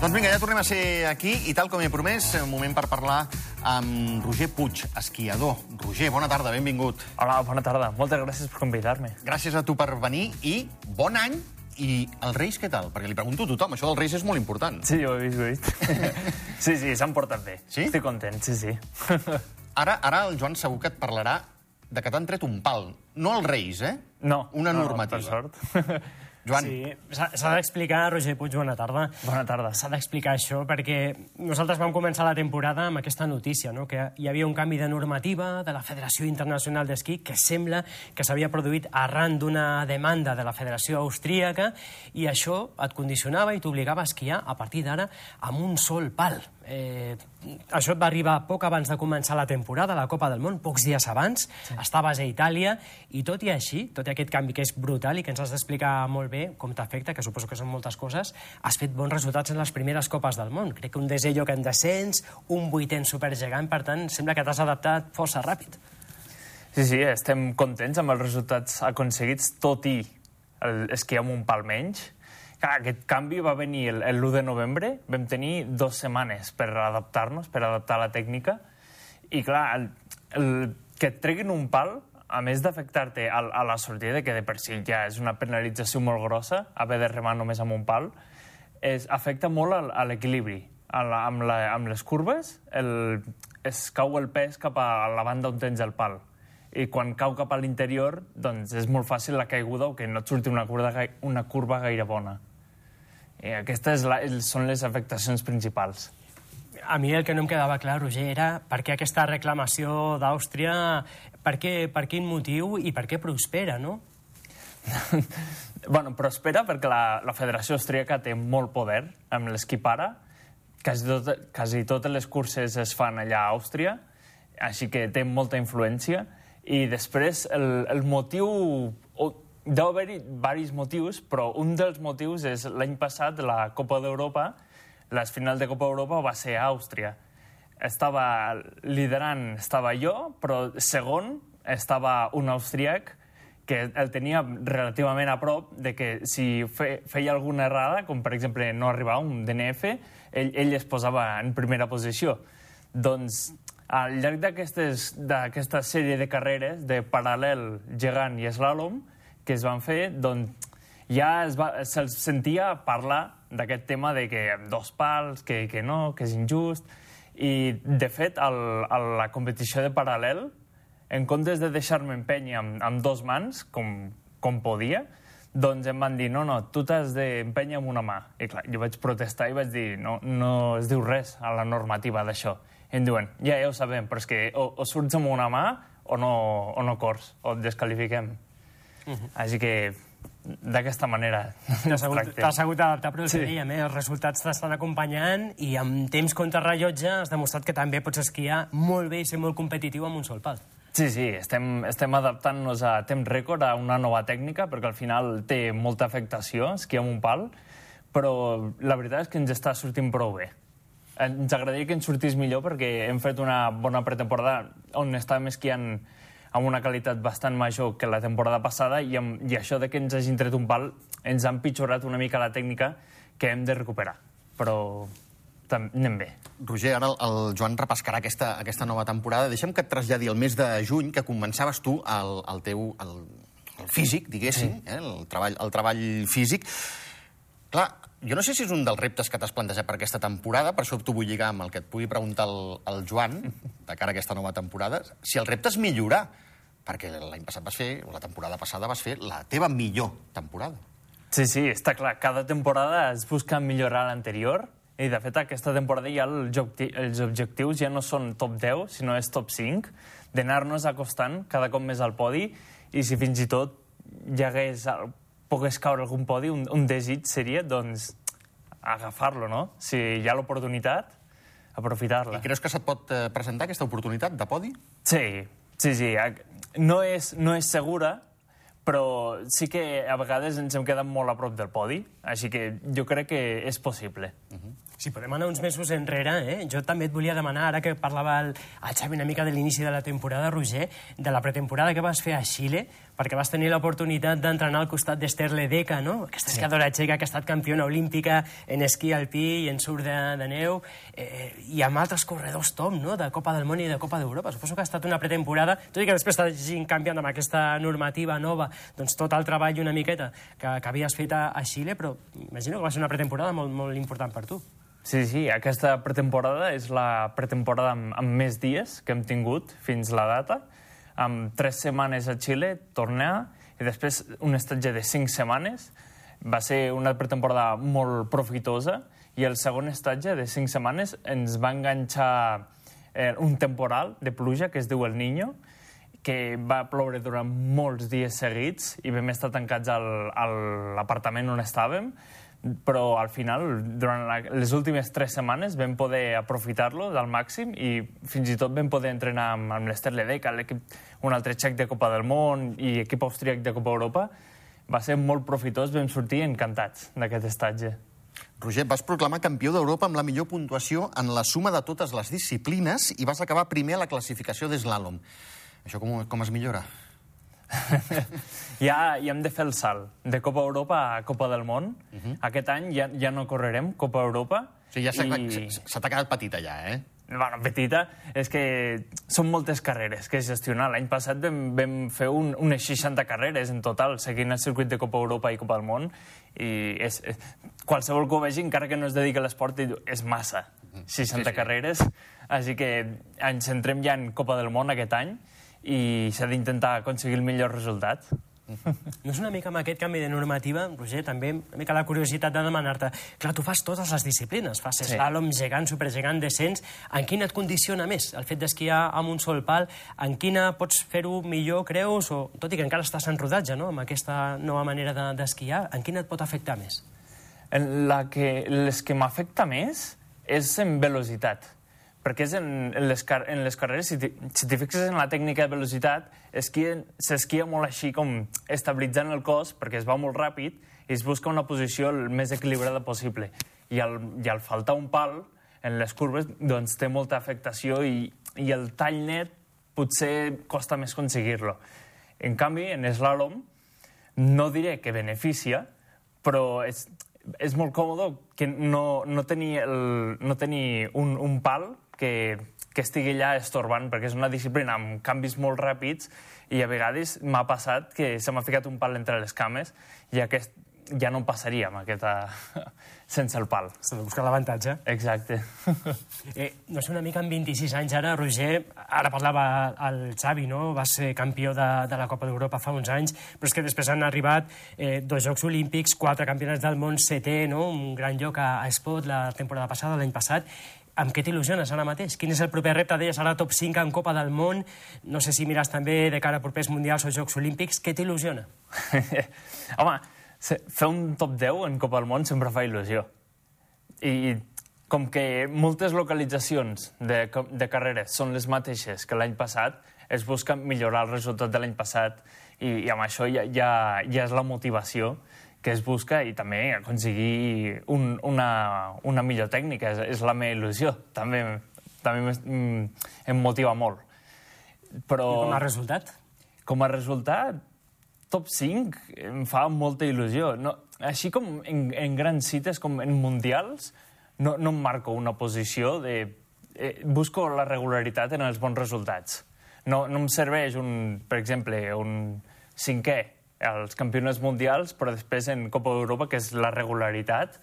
Doncs vinga, ja tornem a ser aquí i tal com he promès, un moment per parlar amb Roger Puig, esquiador. Roger, bona tarda, benvingut. Hola, bona tarda. Moltes gràcies per convidar-me. Gràcies a tu per venir i bon any i els Reis què tal? Perquè li pregunto a tothom, això dels Reis és molt important. Sí, ho he vist, ho he vist. sí, sí, s'han portat bé. Sí? Estic content, sí, sí. Ara, ara el Joan segur que et parlarà de que t'han tret un pal. No els Reis, eh? No. Una no, normativa. No, per sort. Joan, Sí, s'ha d'explicar, Roger Puig, bona tarda. Bona tarda. S'ha d'explicar això perquè nosaltres vam començar la temporada amb aquesta notícia, no? que hi havia un canvi de normativa de la Federació Internacional d'Esquí que sembla que s'havia produït arran d'una demanda de la Federació Austríaca i això et condicionava i t'obligava a esquiar a partir d'ara amb un sol pal. Eh, això et va arribar poc abans de començar la temporada, la Copa del Món, pocs dies abans. Sí. Estaves a Itàlia i tot i així, tot i aquest canvi que és brutal i que ens has d'explicar molt bé com t'afecta, que suposo que són moltes coses, has fet bons resultats en les primeres Copes del Món. Crec que un desè lloc en descens, un vuitè en supergegant, per tant, sembla que t'has adaptat força ràpid. Sí, sí, estem contents amb els resultats aconseguits, tot i el esquiar amb un pal menys. Clar, aquest canvi va venir el- el l'1 de novembre, vam tenir dues setmanes per adaptar-nos, per adaptar la tècnica, i clar, el, el, que et treguin un pal, a més d'afectar-te a, a la sortida, que de per si ja és una penalització molt grossa, haver de remar només amb un pal, és, afecta molt a l'equilibri. A la, amb, la, amb les curves el, es cau el pes cap a la banda on tens el pal. I quan cau cap a l'interior, doncs és molt fàcil la caiguda o que no et surti una curva, una curva gaire bona. I aquestes la, són les afectacions principals. A mi el que no em quedava clar, Roger, era per què aquesta reclamació d'Àustria, per, què, per quin motiu i per què prospera, no? bueno, prospera perquè la, la Federació Austríaca té molt poder amb l'esquí para. Quasi, tot, quasi totes les curses es fan allà a Àustria, així que té molta influència. I després el, el motiu... Deu haver-hi diversos motius, però un dels motius és l'any passat la Copa d'Europa, la final de Copa d'Europa va ser a Àustria. Estava liderant, estava jo, però segon estava un austríac que el tenia relativament a prop de que si fe, feia alguna errada, com per exemple no arribava un DNF, ell, ell es posava en primera posició. Doncs al llarg d'aquesta sèrie de carreres de paral·lel, gegant i slalom que es van fer, doncs ja es va, se'ls sentia parlar d'aquest tema de que dos pals, que, que no, que és injust... I, de fet, el, el, la competició de paral·lel, en comptes de deixar-me empènyer amb, amb dos mans, com, com podia, doncs em van dir, no, no, tu t'has d'empènyer amb una mà. I clar, jo vaig protestar i vaig dir, no, no es diu res a la normativa d'això. I em diuen, ja, ja ho sabem, però és que o, o surts amb una mà o no, o no cors, o et descalifiquem. Uh -huh. Així que, d'aquesta manera T'has hagut, hagut d'adaptar, però el Sí. que dèiem, eh? els resultats t'estan acompanyant i amb temps contra rellotge has demostrat que també pots esquiar molt bé i ser molt competitiu amb un sol pal. Sí, sí, estem, estem adaptant-nos a temps rècord, a una nova tècnica, perquè al final té molta afectació, esquiar amb un pal, però la veritat és que ens està sortint prou bé. Ens agradaria que ens sortís millor perquè hem fet una bona pretemporada on estàvem esquiant amb una qualitat bastant major que la temporada passada i, amb, i això de que ens hagin tret un pal ens ha empitjorat una mica la tècnica que hem de recuperar. Però anem bé. Roger, ara el, Joan repescarà aquesta, aquesta nova temporada. Deixa'm que et traslladi el mes de juny, que començaves tu el, el teu el, el físic, diguéssim, eh, el, treball, el treball físic. Clar, jo no sé si és un dels reptes que t'has plantejat per aquesta temporada, per això t'ho vull lligar amb el que et pugui preguntar el, el Joan, de cara a aquesta nova temporada, si el repte és millorar, perquè l'any passat vas fer, o la temporada passada vas fer la teva millor temporada. Sí, sí, està clar. Cada temporada es busca millorar l'anterior i, de fet, aquesta temporada ja el els objectius ja no són top 10, sinó és top 5, d'anar-nos acostant cada cop més al podi i si fins i tot hi hagués, pogués caure algun podi, un, un desig seria, doncs, agafar-lo, no? Si hi ha l'oportunitat, aprofitar-la. I creus que se't pot eh, presentar aquesta oportunitat de podi? Sí, sí, sí. No és, no és segura, però sí que a vegades ens hem quedat molt a prop del podi, així que jo crec que és possible. Si podem anar uns mesos enrere, eh? jo també et volia demanar, ara que parlava el, el Xavi una mica de l'inici de la temporada, Roger, de la pretemporada que vas fer a Xile, perquè vas tenir l'oportunitat d'entrenar al costat d'Ester Ledeca, no? aquesta esquiadora txeca que ha estat campiona olímpica en esquí alpí i en surf de, de neu, eh, i amb altres corredors top, no?, de Copa del Món i de Copa d'Europa. Suposo que ha estat una pretemporada, tot i que després t'hagin canviat amb aquesta normativa nova, doncs tot el treball una miqueta que, que havies fet a, a Xile, però imagino que va ser una pretemporada molt, molt important per tu. Sí, sí, aquesta pretemporada és la pretemporada amb, amb més dies que hem tingut fins la data amb tres setmanes a Xile, tornar, i després un estatge de cinc setmanes. Va ser una pretemporada molt profitosa, i el segon estatge de cinc setmanes ens va enganxar eh, un temporal de pluja que es diu El Niño, que va ploure durant molts dies seguits i vam estar tancats al, a l'apartament on estàvem però al final, durant la, les últimes tres setmanes, vam poder aprofitar-lo al màxim i fins i tot vam poder entrenar amb, amb l'Ester Ledeca, un altre xec de Copa del Món i equip austríac de Copa Europa. Va ser molt profitós, vam sortir encantats d'aquest estatge. Roger, vas proclamar campió d'Europa amb la millor puntuació en la suma de totes les disciplines i vas acabar primer a la classificació d'eslàlom. Això com, com es millora? ja, ja hem de fer el salt de Copa Europa a Copa del Món. Uh -huh. Aquest any ja, ja no correrem Copa Europa. O sigui, ja s'ha i... quedat petita ja, eh? Bueno, petita, és que són moltes carreres que gestionar. L'any passat vam, vam fer un, unes 60 carreres en total, seguint el circuit de Copa Europa i Copa del Món, i és, és, qualsevol que ho vegi, encara que no es dedica a l'esport, és massa, 60 sí, sí. carreres. Així que ens centrem ja en Copa del Món aquest any, i s'ha d'intentar aconseguir el millor resultat. No és una mica amb aquest canvi de normativa, Roger, també una mica la curiositat de demanar-te... Clar, tu fas totes les disciplines, fas sí. slalom, gegant, supergegant, descens... En quina et condiciona més el fet d'esquiar amb un sol pal? En quina pots fer-ho millor, creus? O, tot i que encara estàs en rodatge, no?, amb aquesta nova manera d'esquiar, de, en quina et pot afectar més? En la que, les que m'afecta més és en velocitat perquè és en, en, les, car en les carreres, si t'hi fixes en la tècnica de velocitat, s'esquia molt així com estabilitzant el cos, perquè es va molt ràpid, i es busca una posició el més equilibrada possible. I al, i al faltar un pal, en les curves, doncs té molta afectació i, i el tall net potser costa més aconseguir-lo. En canvi, en slalom, no diré que beneficia, però és, és molt còmode que no, no tenir, el, no tenir un, un pal que, que estigui allà estorbant, perquè és una disciplina amb canvis molt ràpids i a vegades m'ha passat que se m'ha ficat un pal entre les cames i aquest ja no passaria amb aquesta... sense el pal. S'ha de buscar l'avantatge. Exacte. eh, no sé, una mica amb 26 anys ara, Roger, ara parlava el Xavi, no? Va ser campió de, de la Copa d'Europa fa uns anys, però és que després han arribat eh, dos Jocs Olímpics, quatre campionats del món, setè, no? Un gran lloc a, a Espot la temporada passada, l'any passat, amb què t'il·lusiones ara mateix? Quin és el proper repte? Deies ara top 5 en Copa del Món. No sé si mires també de cara a propers mundials o Jocs Olímpics. Què t'il·lusiona? Home, fer un top 10 en Copa del Món sempre fa il·lusió. I com que moltes localitzacions de, de carreres són les mateixes que l'any passat, es busca millorar el resultat de l'any passat i, i amb això ja, ja, ja és la motivació que es busca i també aconseguir un, una, una millor tècnica. És, és la meva il·lusió. També, també mm, em motiva molt. Però... I com a resultat? Com a resultat, top 5 em fa molta il·lusió. No, així com en, en grans cites, com en mundials, no, no em marco una posició de... Eh, busco la regularitat en els bons resultats. No, no em serveix, un, per exemple, un cinquè als campionats mundials, però després en Copa d'Europa, que és la regularitat,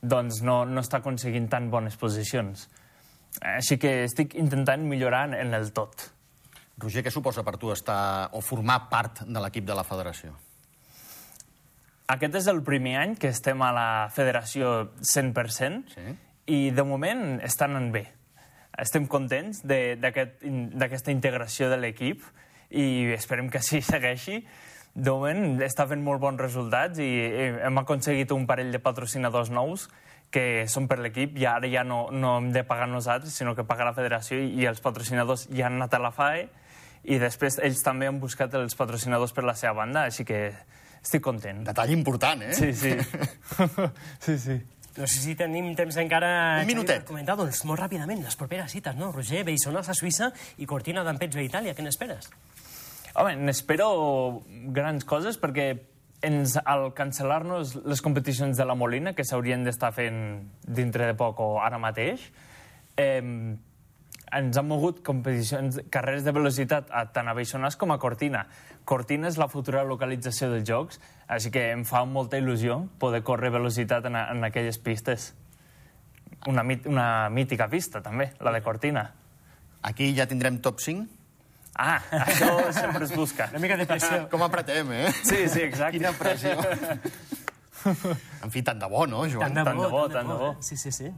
doncs no, no està aconseguint tan bones posicions. Així que estic intentant millorar en el tot. Roger, què suposa per tu estar o formar part de l'equip de la federació? Aquest és el primer any que estem a la federació 100% sí. i de moment estan en bé. Estem contents d'aquesta aquest, integració de l'equip i esperem que així segueixi de moment està fent molt bons resultats i hem aconseguit un parell de patrocinadors nous que són per l'equip i ara ja no, no hem de pagar nosaltres, sinó que paga la federació i, i els patrocinadors ja han anat a la FAE i després ells també han buscat els patrocinadors per la seva banda, així que estic content. Detall important, eh? Sí, sí. sí, sí. No sé si tenim temps encara... Un minutet. Comentar, doncs, molt ràpidament, les properes cites, no? Roger, Beisonas a Suïssa i Cortina d'Ampets a Itàlia. Què n'esperes? Home, n'espero grans coses perquè ens, al cancel·lar-nos les competicions de la Molina, que s'haurien d'estar fent dintre de poc o ara mateix, eh, ens han mogut competicions, carreres de velocitat a, tant a Beixonàs com a Cortina. Cortina és la futura localització dels jocs, així que em fa molta il·lusió poder córrer velocitat en, a- en aquelles pistes. Una, mit, una mítica pista, també, la de Cortina. Aquí ja tindrem top 5. Ah, això sempre es busca. Una mica de pressió. Com apretem, eh? Sí, sí, exacte. Quina pressió. En fi, tant de bo, no, Joan? Tant de Tant de bo, bo, tant de bo. Sí, sí, sí.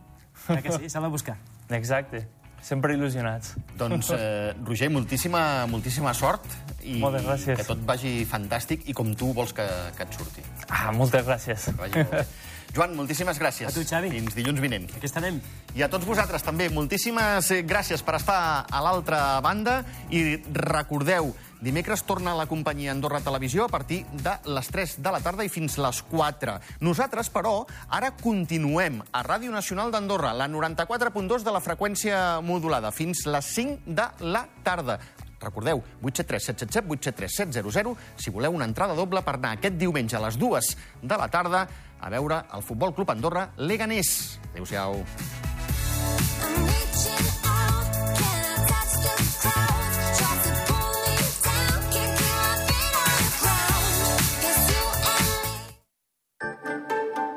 Que sí, s'ha de buscar. Exacte. Sempre il·lusionats. Doncs, eh, Roger, moltíssima, moltíssima sort i Moltes gràcies. que tot vagi fantàstic i com tu vols que, que et surti. Ah, moltes gràcies. Que vagi molt bé. Joan, moltíssimes gràcies. A tu, Xavi. Fins dilluns vinent. Aquí estarem. I a tots vosaltres també, moltíssimes eh, gràcies per estar a l'altra banda i recordeu, dimecres torna la companyia Andorra Televisió a partir de les 3 de la tarda i fins les 4. Nosaltres, però, ara continuem a Ràdio Nacional d'Andorra, la 94.2 de la freqüència modulada, fins les 5 de la tarda. Recordeu, 873 777 873 700 si voleu una entrada doble per anar aquest diumenge a les 2 de la tarda a veure el Futbol Club Andorra Leganés. Adéu-siau.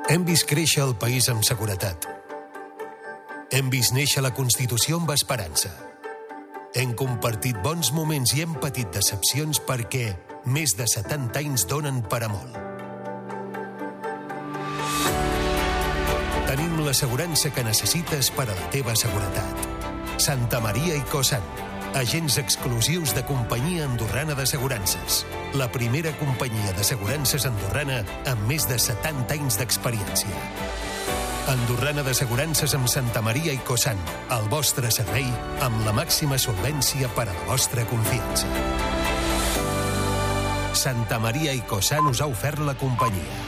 Hem vist créixer el país amb seguretat. Hem vist néixer la Constitució amb esperança. Hem compartit bons moments i hem patit decepcions perquè més de 70 anys donen per a molt. Tenim l'assegurança que necessites per a la teva seguretat. Santa Maria i Cosan, agents exclusius de Companyia Andorrana d'Assegurances. La primera companyia d'assegurances andorrana amb més de 70 anys d'experiència. Andorrana d'Assegurances amb Santa Maria i Cosan, el vostre servei amb la màxima solvència per a la vostra confiança. Santa Maria i Cosan us ha ofert la companyia.